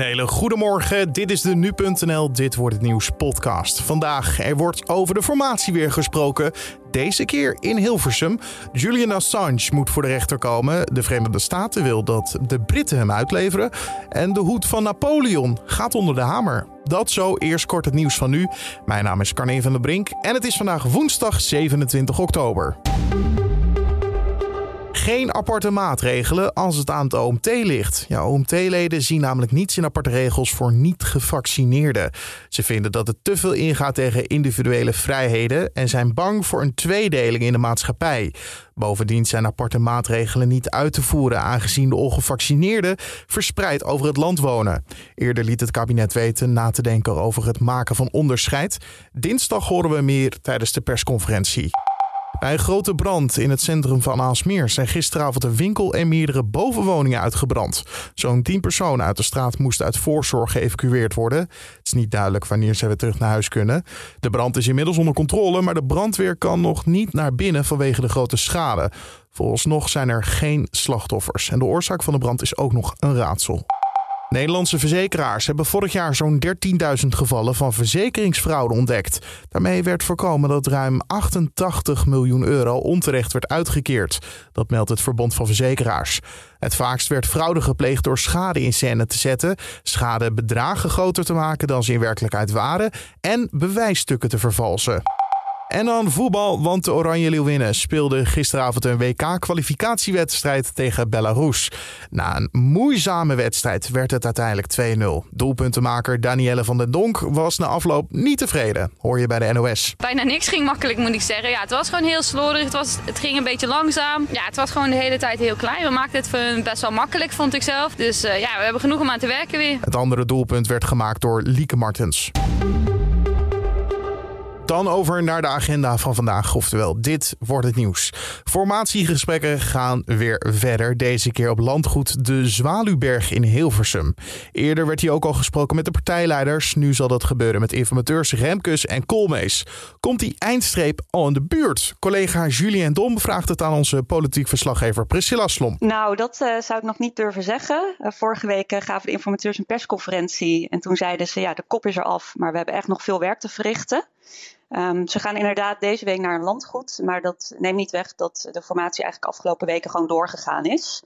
Hele goedemorgen, dit is de Nu.nl Dit Wordt Het Nieuws podcast. Vandaag, er wordt over de formatie weer gesproken. Deze keer in Hilversum. Julian Assange moet voor de rechter komen. De Verenigde Staten wil dat de Britten hem uitleveren. En de hoed van Napoleon gaat onder de hamer. Dat zo, eerst kort het nieuws van nu. Mijn naam is Carne van der Brink en het is vandaag woensdag 27 oktober geen aparte maatregelen als het aan het OMT ligt. Ja, OMT-leden zien namelijk niets in aparte regels voor niet-gevaccineerden. Ze vinden dat het te veel ingaat tegen individuele vrijheden en zijn bang voor een tweedeling in de maatschappij. Bovendien zijn aparte maatregelen niet uit te voeren, aangezien de ongevaccineerden verspreid over het land wonen. Eerder liet het kabinet weten na te denken over het maken van onderscheid. Dinsdag horen we meer tijdens de persconferentie. Bij een grote brand in het centrum van Aalsmeer zijn gisteravond een winkel en meerdere bovenwoningen uitgebrand. Zo'n 10 personen uit de straat moesten uit voorzorg geëvacueerd worden. Het is niet duidelijk wanneer ze weer terug naar huis kunnen. De brand is inmiddels onder controle, maar de brandweer kan nog niet naar binnen vanwege de grote schade. Vooralsnog zijn er geen slachtoffers en de oorzaak van de brand is ook nog een raadsel. Nederlandse verzekeraars hebben vorig jaar zo'n 13.000 gevallen van verzekeringsfraude ontdekt. Daarmee werd voorkomen dat ruim 88 miljoen euro onterecht werd uitgekeerd. Dat meldt het Verbond van Verzekeraars. Het vaakst werd fraude gepleegd door schade in scène te zetten, schade bedragen groter te maken dan ze in werkelijkheid waren en bewijsstukken te vervalsen. En dan voetbal, want de Oranje Leeuwinnen speelden gisteravond een WK-kwalificatiewedstrijd tegen Belarus. Na een moeizame wedstrijd werd het uiteindelijk 2-0. Doelpuntenmaker Danielle van den Donk was na afloop niet tevreden, hoor je bij de NOS. Bijna niks ging makkelijk, moet ik zeggen. Ja, het was gewoon heel slordig, het, was, het ging een beetje langzaam. Ja, het was gewoon de hele tijd heel klein. We maakten het best wel makkelijk, vond ik zelf. Dus uh, ja, we hebben genoeg om aan te werken weer. Het andere doelpunt werd gemaakt door Lieke Martens. Dan over naar de agenda van vandaag. Oftewel, dit wordt het nieuws. Formatiegesprekken gaan weer verder. Deze keer op landgoed de Zwaluberg in Hilversum. Eerder werd hier ook al gesproken met de partijleiders. Nu zal dat gebeuren met informateurs Remkes en Koolmees. Komt die eindstreep al in de buurt? Collega Julien Dom vraagt het aan onze politiek verslaggever Priscilla Slom. Nou, dat uh, zou ik nog niet durven zeggen. Uh, vorige week uh, gaven de informateurs een persconferentie. En toen zeiden ze, ja, de kop is er af, maar we hebben echt nog veel werk te verrichten. Um, ze gaan inderdaad deze week naar een landgoed, maar dat neemt niet weg dat de formatie eigenlijk afgelopen weken gewoon doorgegaan is.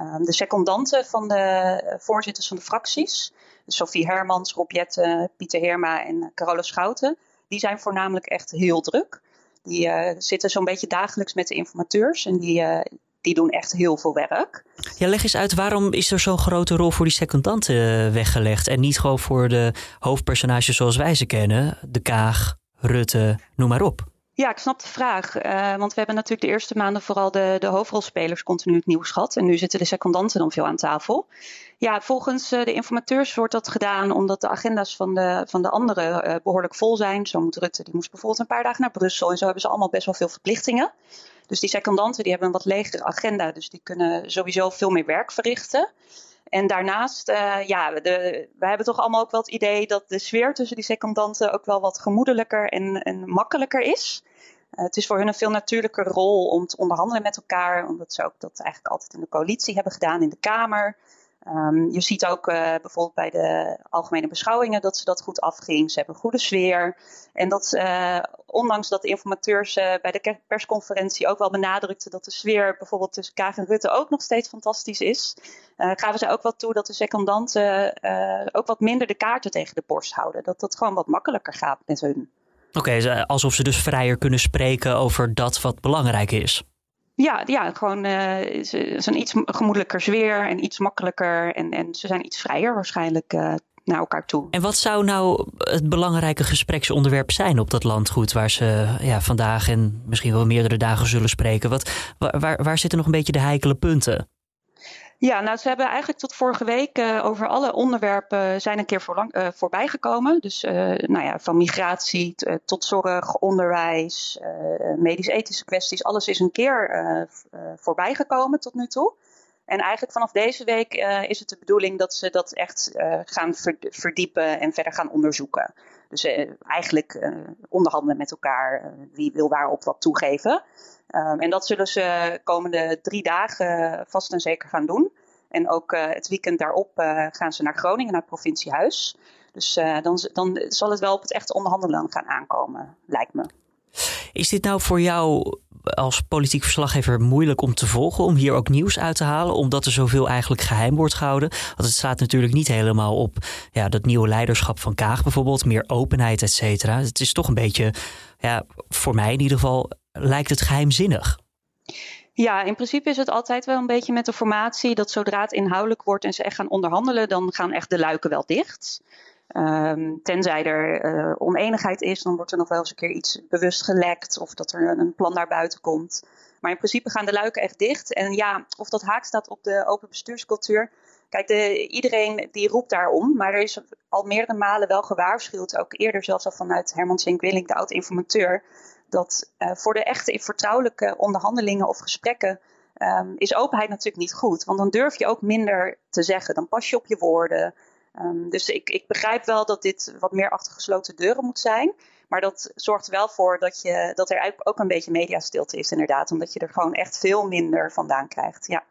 Um, de secondanten van de voorzitters van de fracties, Sophie Hermans, Rob Jette, Pieter Heerma en Carola Schouten, die zijn voornamelijk echt heel druk. Die uh, zitten zo'n beetje dagelijks met de informateurs en die, uh, die doen echt heel veel werk. Ja, leg eens uit, waarom is er zo'n grote rol voor die secondanten uh, weggelegd en niet gewoon voor de hoofdpersonages zoals wij ze kennen, de Kaag, Rutte, noem maar op. Ja, ik snap de vraag. Uh, want we hebben natuurlijk de eerste maanden vooral de, de hoofdrolspelers continu het nieuws gehad. En nu zitten de secondanten dan veel aan tafel. Ja, volgens uh, de informateurs wordt dat gedaan omdat de agenda's van de, van de anderen uh, behoorlijk vol zijn. Zo moet Rutte, die moest bijvoorbeeld een paar dagen naar Brussel. En zo hebben ze allemaal best wel veel verplichtingen. Dus die secondanten die hebben een wat legere agenda. Dus die kunnen sowieso veel meer werk verrichten. En daarnaast, uh, ja, de, we hebben toch allemaal ook wel het idee dat de sfeer tussen die secondanten ook wel wat gemoedelijker en, en makkelijker is. Uh, het is voor hun een veel natuurlijker rol om te onderhandelen met elkaar, omdat ze ook dat eigenlijk altijd in de coalitie hebben gedaan, in de Kamer. Um, je ziet ook uh, bijvoorbeeld bij de algemene beschouwingen dat ze dat goed afging. Ze hebben een goede sfeer. En dat, uh, ondanks dat de informateurs uh, bij de persconferentie ook wel benadrukten dat de sfeer bijvoorbeeld tussen Kaag en Rutte ook nog steeds fantastisch is, gaven zij ook wel toe dat de secondanten ook wat minder de kaarten tegen de borst houden. Dat dat gewoon wat makkelijker gaat met hun. Oké, alsof ze dus vrijer kunnen spreken over dat wat belangrijk is. Ja, ja gewoon uh, ze, iets gemoedelijker sfeer en iets makkelijker. En, en ze zijn iets vrijer waarschijnlijk uh, naar elkaar toe. En wat zou nou het belangrijke gespreksonderwerp zijn op dat landgoed waar ze ja, vandaag en misschien wel meerdere dagen zullen spreken? Wat, waar, waar zitten nog een beetje de heikele punten? Ja, nou, ze hebben eigenlijk tot vorige week uh, over alle onderwerpen zijn een keer voorlang, uh, voorbij gekomen. Dus nou ja, van migratie tot zorg, onderwijs, medisch-ethische kwesties, alles is een keer voorbij gekomen tot nu toe. En eigenlijk vanaf deze week is het de bedoeling dat ze dat echt gaan verdiepen en verder gaan onderzoeken. Dus eigenlijk onderhandelen met elkaar wie wil waarop wat toegeven. Um, en dat zullen ze komende drie dagen vast en zeker gaan doen. en ook het weekend daarop gaan ze naar Groningen, naar het provinciehuis. Dus dan, dan zal het wel op het echte onderhandelen gaan aankomen, lijkt me. Is dit nou voor jou als politiek verslaggever moeilijk om te volgen, om hier ook nieuws uit te halen, omdat er zoveel eigenlijk geheim wordt gehouden? Want het staat natuurlijk niet helemaal op ja, dat nieuwe leiderschap van Kaag bijvoorbeeld, meer openheid, et cetera. Het is toch een beetje, ja, voor mij in ieder geval, lijkt het geheimzinnig. Ja, in principe is het altijd wel een beetje met de formatie dat zodra het inhoudelijk wordt en ze echt gaan onderhandelen, dan gaan echt de luiken wel dicht. Um, tenzij er uh, oneenigheid is, dan wordt er nog wel eens een keer iets bewust gelekt of dat er een plan naar buiten komt. Maar in principe gaan de luiken echt dicht. En ja, of dat haak staat op de open bestuurscultuur. Kijk, de, iedereen die roept daarom, maar er is al meerdere malen wel gewaarschuwd, ook eerder zelfs al vanuit Herman Zink-Willink, de oud-informateur, dat uh, voor de echte vertrouwelijke onderhandelingen of gesprekken um, is openheid natuurlijk niet goed. Want dan durf je ook minder te zeggen. Dan pas je op je woorden. Um, dus ik, ik begrijp wel dat dit wat meer achter gesloten deuren moet zijn. Maar dat zorgt wel voor dat, je, dat er eigenlijk ook een beetje mediastilte is, inderdaad. Omdat je er gewoon echt veel minder vandaan krijgt. Ja.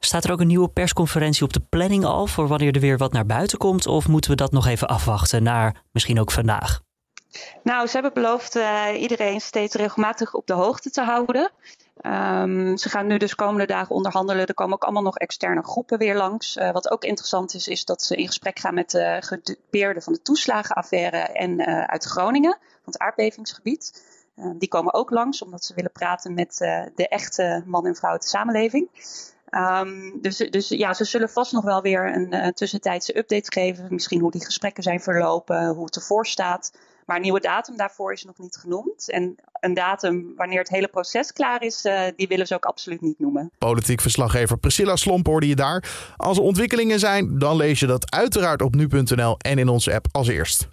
Staat er ook een nieuwe persconferentie op de planning al voor wanneer er weer wat naar buiten komt? Of moeten we dat nog even afwachten naar misschien ook vandaag? Nou, ze hebben beloofd uh, iedereen steeds regelmatig op de hoogte te houden. Um, ze gaan nu dus komende dagen onderhandelen. Er komen ook allemaal nog externe groepen weer langs. Uh, wat ook interessant is, is dat ze in gesprek gaan met de gedupeerden van de toeslagenaffaire en uh, uit Groningen, van het aardbevingsgebied. Uh, die komen ook langs, omdat ze willen praten met de echte man en vrouw uit de samenleving. Um, dus, dus ja, ze zullen vast nog wel weer een, een tussentijdse update geven. Misschien hoe die gesprekken zijn verlopen, hoe het ervoor staat. Maar een nieuwe datum daarvoor is nog niet genoemd. En een datum wanneer het hele proces klaar is, uh, die willen ze ook absoluut niet noemen. Politiek verslaggever Priscilla Slomp hoorde je daar. Als er ontwikkelingen zijn, dan lees je dat uiteraard op nu.nl en in onze app als eerst.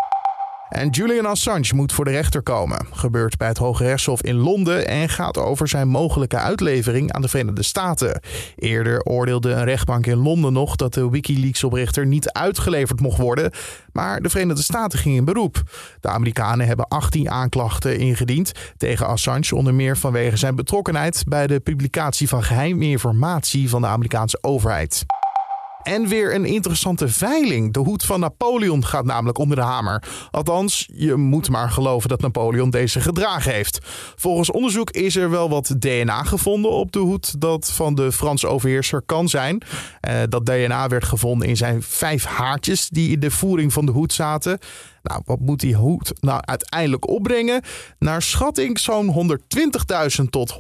En Julian Assange moet voor de rechter komen. Gebeurt bij het Hoge Rechtshof in Londen en gaat over zijn mogelijke uitlevering aan de Verenigde Staten. Eerder oordeelde een rechtbank in Londen nog dat de Wikileaks-oprichter niet uitgeleverd mocht worden, maar de Verenigde Staten ging in beroep. De Amerikanen hebben 18 aanklachten ingediend tegen Assange, onder meer vanwege zijn betrokkenheid bij de publicatie van geheime informatie van de Amerikaanse overheid. En weer een interessante veiling. De hoed van Napoleon gaat namelijk onder de hamer. Althans, je moet maar geloven dat Napoleon deze gedragen heeft. Volgens onderzoek is er wel wat DNA gevonden op de hoed dat van de Franse overheerser kan zijn. Uh, dat DNA werd gevonden in zijn vijf haartjes die in de voering van de hoed zaten. Nou, wat moet die hoed nou uiteindelijk opbrengen? Naar schatting zo'n 120.000 tot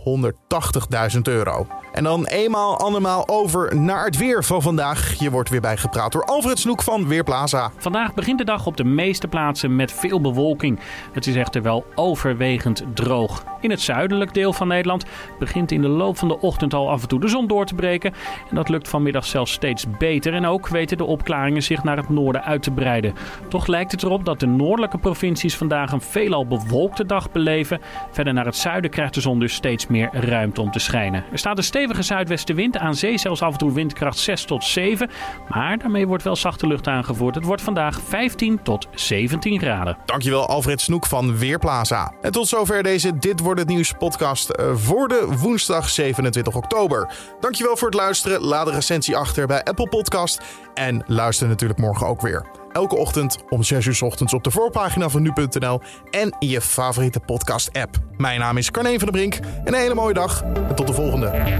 180.000 euro. En dan eenmaal andermaal over naar het weer van vandaag. Je wordt weer bijgepraat door Alfred Snoek van Weerplaza. Vandaag begint de dag op de meeste plaatsen met veel bewolking. Het is echter wel overwegend droog. In het zuidelijk deel van Nederland begint in de loop van de ochtend al af en toe de zon door te breken. En dat lukt vanmiddag zelfs steeds beter. En ook weten de opklaringen zich naar het noorden uit te breiden. Toch lijkt het erop dat de noordelijke provincies vandaag een veelal bewolkte dag beleven. Verder naar het zuiden krijgt de zon dus steeds meer ruimte om te schijnen. Er staat een stevige zuidwestenwind, aan zee zelfs af en toe windkracht 6 tot 7. Maar daarmee wordt wel zachte lucht aangevoerd. Het wordt vandaag 15 tot 17 graden. Dankjewel Alfred Snoek van Weerplaza. En tot zover deze Dit Wordt Het Nieuws podcast eh, voor de woensdag 27 oktober. Dankjewel voor het luisteren. Laat een recensie achter bij Apple Podcast. En luister natuurlijk morgen ook weer. Elke ochtend om 6 uur ochtends op de voorpagina van nu.nl en in je favoriete podcast app. Mijn naam is Carne van der Brink. Een hele mooie dag en tot de volgende.